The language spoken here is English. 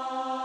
Oh.